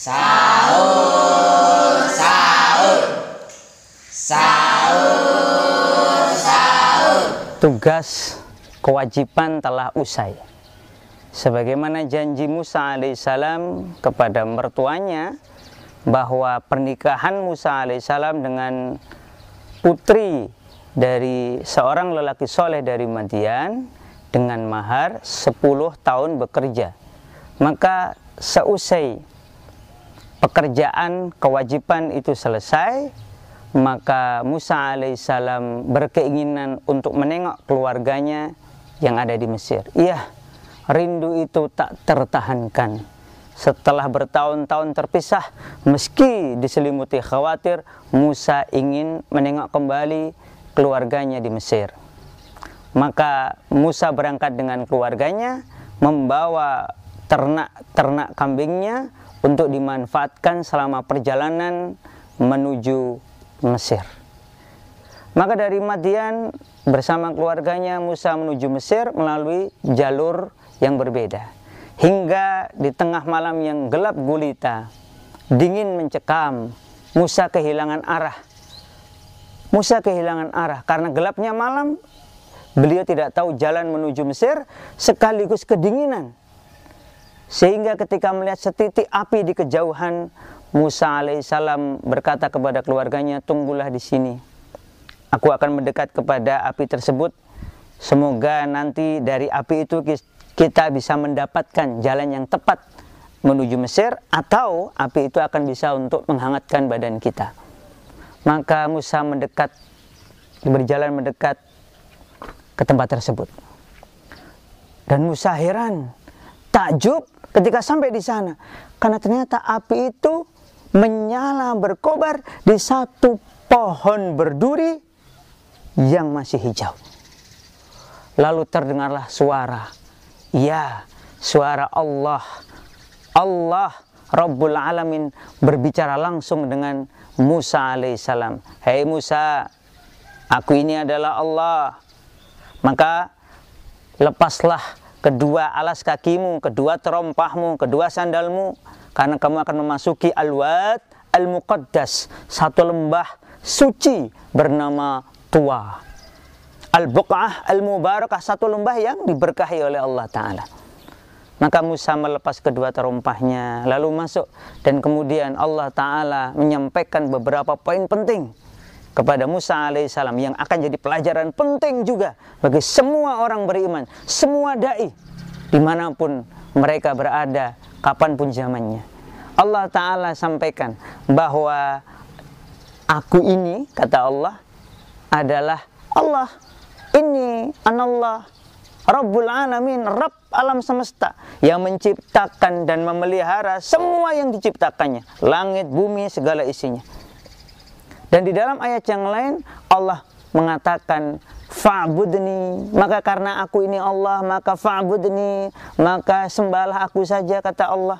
Sahur, sahur, sahur, sahur. Tugas kewajiban telah usai. Sebagaimana janji Musa alaihissalam kepada mertuanya bahwa pernikahan Musa alaihissalam dengan putri dari seorang lelaki soleh dari Madian dengan mahar 10 tahun bekerja. Maka seusai pekerjaan kewajiban itu selesai, maka Musa alaihissalam berkeinginan untuk menengok keluarganya yang ada di Mesir. Iya, rindu itu tak tertahankan. Setelah bertahun-tahun terpisah, meski diselimuti khawatir, Musa ingin menengok kembali keluarganya di Mesir. Maka Musa berangkat dengan keluarganya, membawa ternak-ternak kambingnya untuk dimanfaatkan selama perjalanan menuju Mesir. Maka dari Madian bersama keluarganya Musa menuju Mesir melalui jalur yang berbeda. Hingga di tengah malam yang gelap gulita, dingin mencekam, Musa kehilangan arah. Musa kehilangan arah karena gelapnya malam, beliau tidak tahu jalan menuju Mesir sekaligus kedinginan. Sehingga ketika melihat setitik api di kejauhan, Musa alaihissalam berkata kepada keluarganya, tunggulah di sini. Aku akan mendekat kepada api tersebut. Semoga nanti dari api itu kita bisa mendapatkan jalan yang tepat menuju Mesir atau api itu akan bisa untuk menghangatkan badan kita. Maka Musa mendekat, berjalan mendekat ke tempat tersebut. Dan Musa heran, takjub ketika sampai di sana. Karena ternyata api itu menyala berkobar di satu pohon berduri yang masih hijau. Lalu terdengarlah suara Ya, suara Allah. Allah Rabbul Alamin berbicara langsung dengan Musa alaihissalam. Hei Musa, aku ini adalah Allah. Maka lepaslah kedua alas kakimu, kedua terompahmu, kedua sandalmu. Karena kamu akan memasuki Al-Wad Al-Muqaddas. Satu lembah suci bernama Tua. Al-Buq'ah Al-Mubarakah, satu lembah yang diberkahi oleh Allah Ta'ala. Maka Musa melepas kedua terompahnya, lalu masuk. Dan kemudian Allah Ta'ala menyampaikan beberapa poin penting kepada Musa alaihissalam yang akan jadi pelajaran penting juga bagi semua orang beriman, semua da'i, di mana pun mereka berada, kapan pun zamannya. Allah Ta'ala sampaikan bahwa aku ini, kata Allah, adalah Allah ini anallah Rabbul Alamin, Rabb alam semesta yang menciptakan dan memelihara semua yang diciptakannya, langit, bumi, segala isinya. Dan di dalam ayat yang lain Allah mengatakan fa'budni, maka karena aku ini Allah, maka fa'budni, maka sembahlah aku saja kata Allah.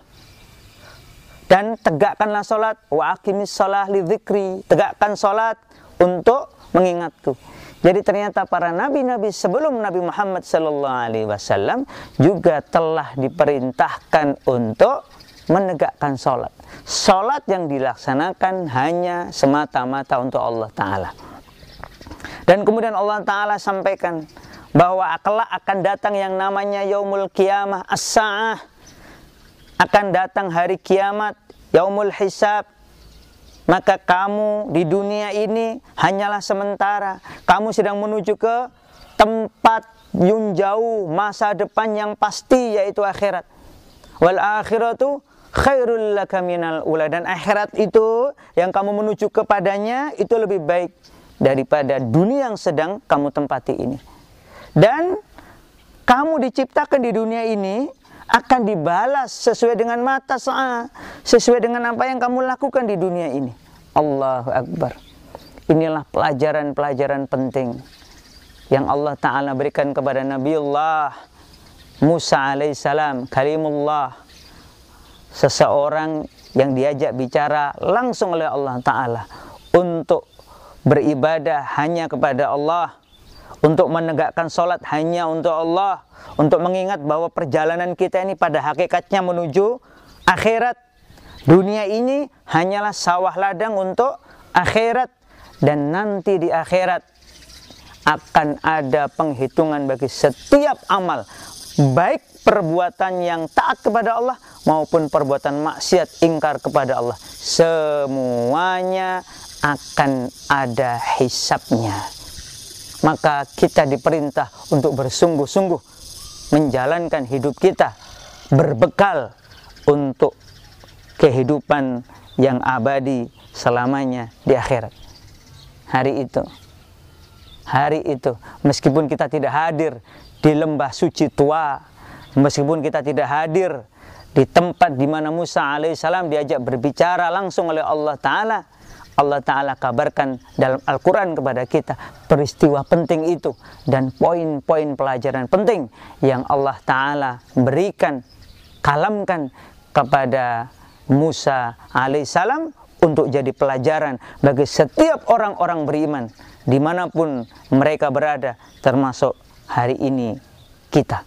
Dan tegakkanlah salat wa aqimis shalah li dzikri, tegakkan salat untuk mengingatku. Jadi ternyata para nabi-nabi sebelum Nabi Muhammad sallallahu alaihi wasallam juga telah diperintahkan untuk menegakkan sholat. Sholat yang dilaksanakan hanya semata-mata untuk Allah Ta'ala. Dan kemudian Allah Ta'ala sampaikan bahwa kelak akan datang yang namanya yaumul kiamah as-sa'ah. Akan datang hari kiamat, yaumul hisab, maka kamu di dunia ini hanyalah sementara. Kamu sedang menuju ke tempat yang jauh, masa depan yang pasti yaitu akhirat. Wal akhiratu khairul laka minal ula dan akhirat itu yang kamu menuju kepadanya itu lebih baik daripada dunia yang sedang kamu tempati ini. Dan kamu diciptakan di dunia ini akan dibalas sesuai dengan mata sa'a, sesuai dengan apa yang kamu lakukan di dunia ini. Allahu Akbar. Inilah pelajaran-pelajaran penting yang Allah Ta'ala berikan kepada Nabiullah Musa alaihissalam, kalimullah. Seseorang yang diajak bicara langsung oleh Allah Ta'ala untuk beribadah hanya kepada Allah untuk menegakkan sholat hanya untuk Allah, untuk mengingat bahwa perjalanan kita ini pada hakikatnya menuju akhirat. Dunia ini hanyalah sawah ladang untuk akhirat dan nanti di akhirat akan ada penghitungan bagi setiap amal baik perbuatan yang taat kepada Allah maupun perbuatan maksiat ingkar kepada Allah. Semuanya akan ada hisapnya. Maka kita diperintah untuk bersungguh-sungguh menjalankan hidup kita berbekal untuk kehidupan yang abadi selamanya di akhirat. Hari itu. Hari itu. Meskipun kita tidak hadir di lembah suci tua meskipun kita tidak hadir di tempat di mana Musa alaihissalam diajak berbicara langsung oleh Allah Ta'ala Allah Ta'ala kabarkan dalam Al-Quran kepada kita peristiwa penting itu dan poin-poin pelajaran penting yang Allah Ta'ala berikan, kalamkan kepada Musa alaihissalam untuk jadi pelajaran bagi setiap orang-orang beriman di mana pun mereka berada termasuk hari ini kita.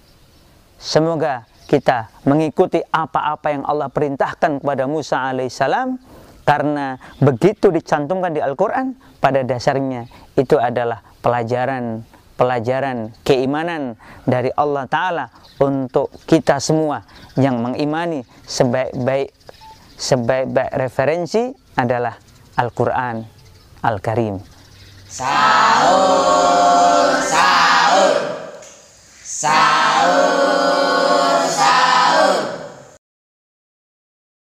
Semoga kita mengikuti apa-apa yang Allah perintahkan kepada Musa alaihissalam karena begitu dicantumkan di Al-Quran pada dasarnya itu adalah pelajaran pelajaran keimanan dari Allah Ta'ala untuk kita semua yang mengimani sebaik-baik sebaik-baik referensi adalah Al-Quran Al-Karim. Sahur sahur sahur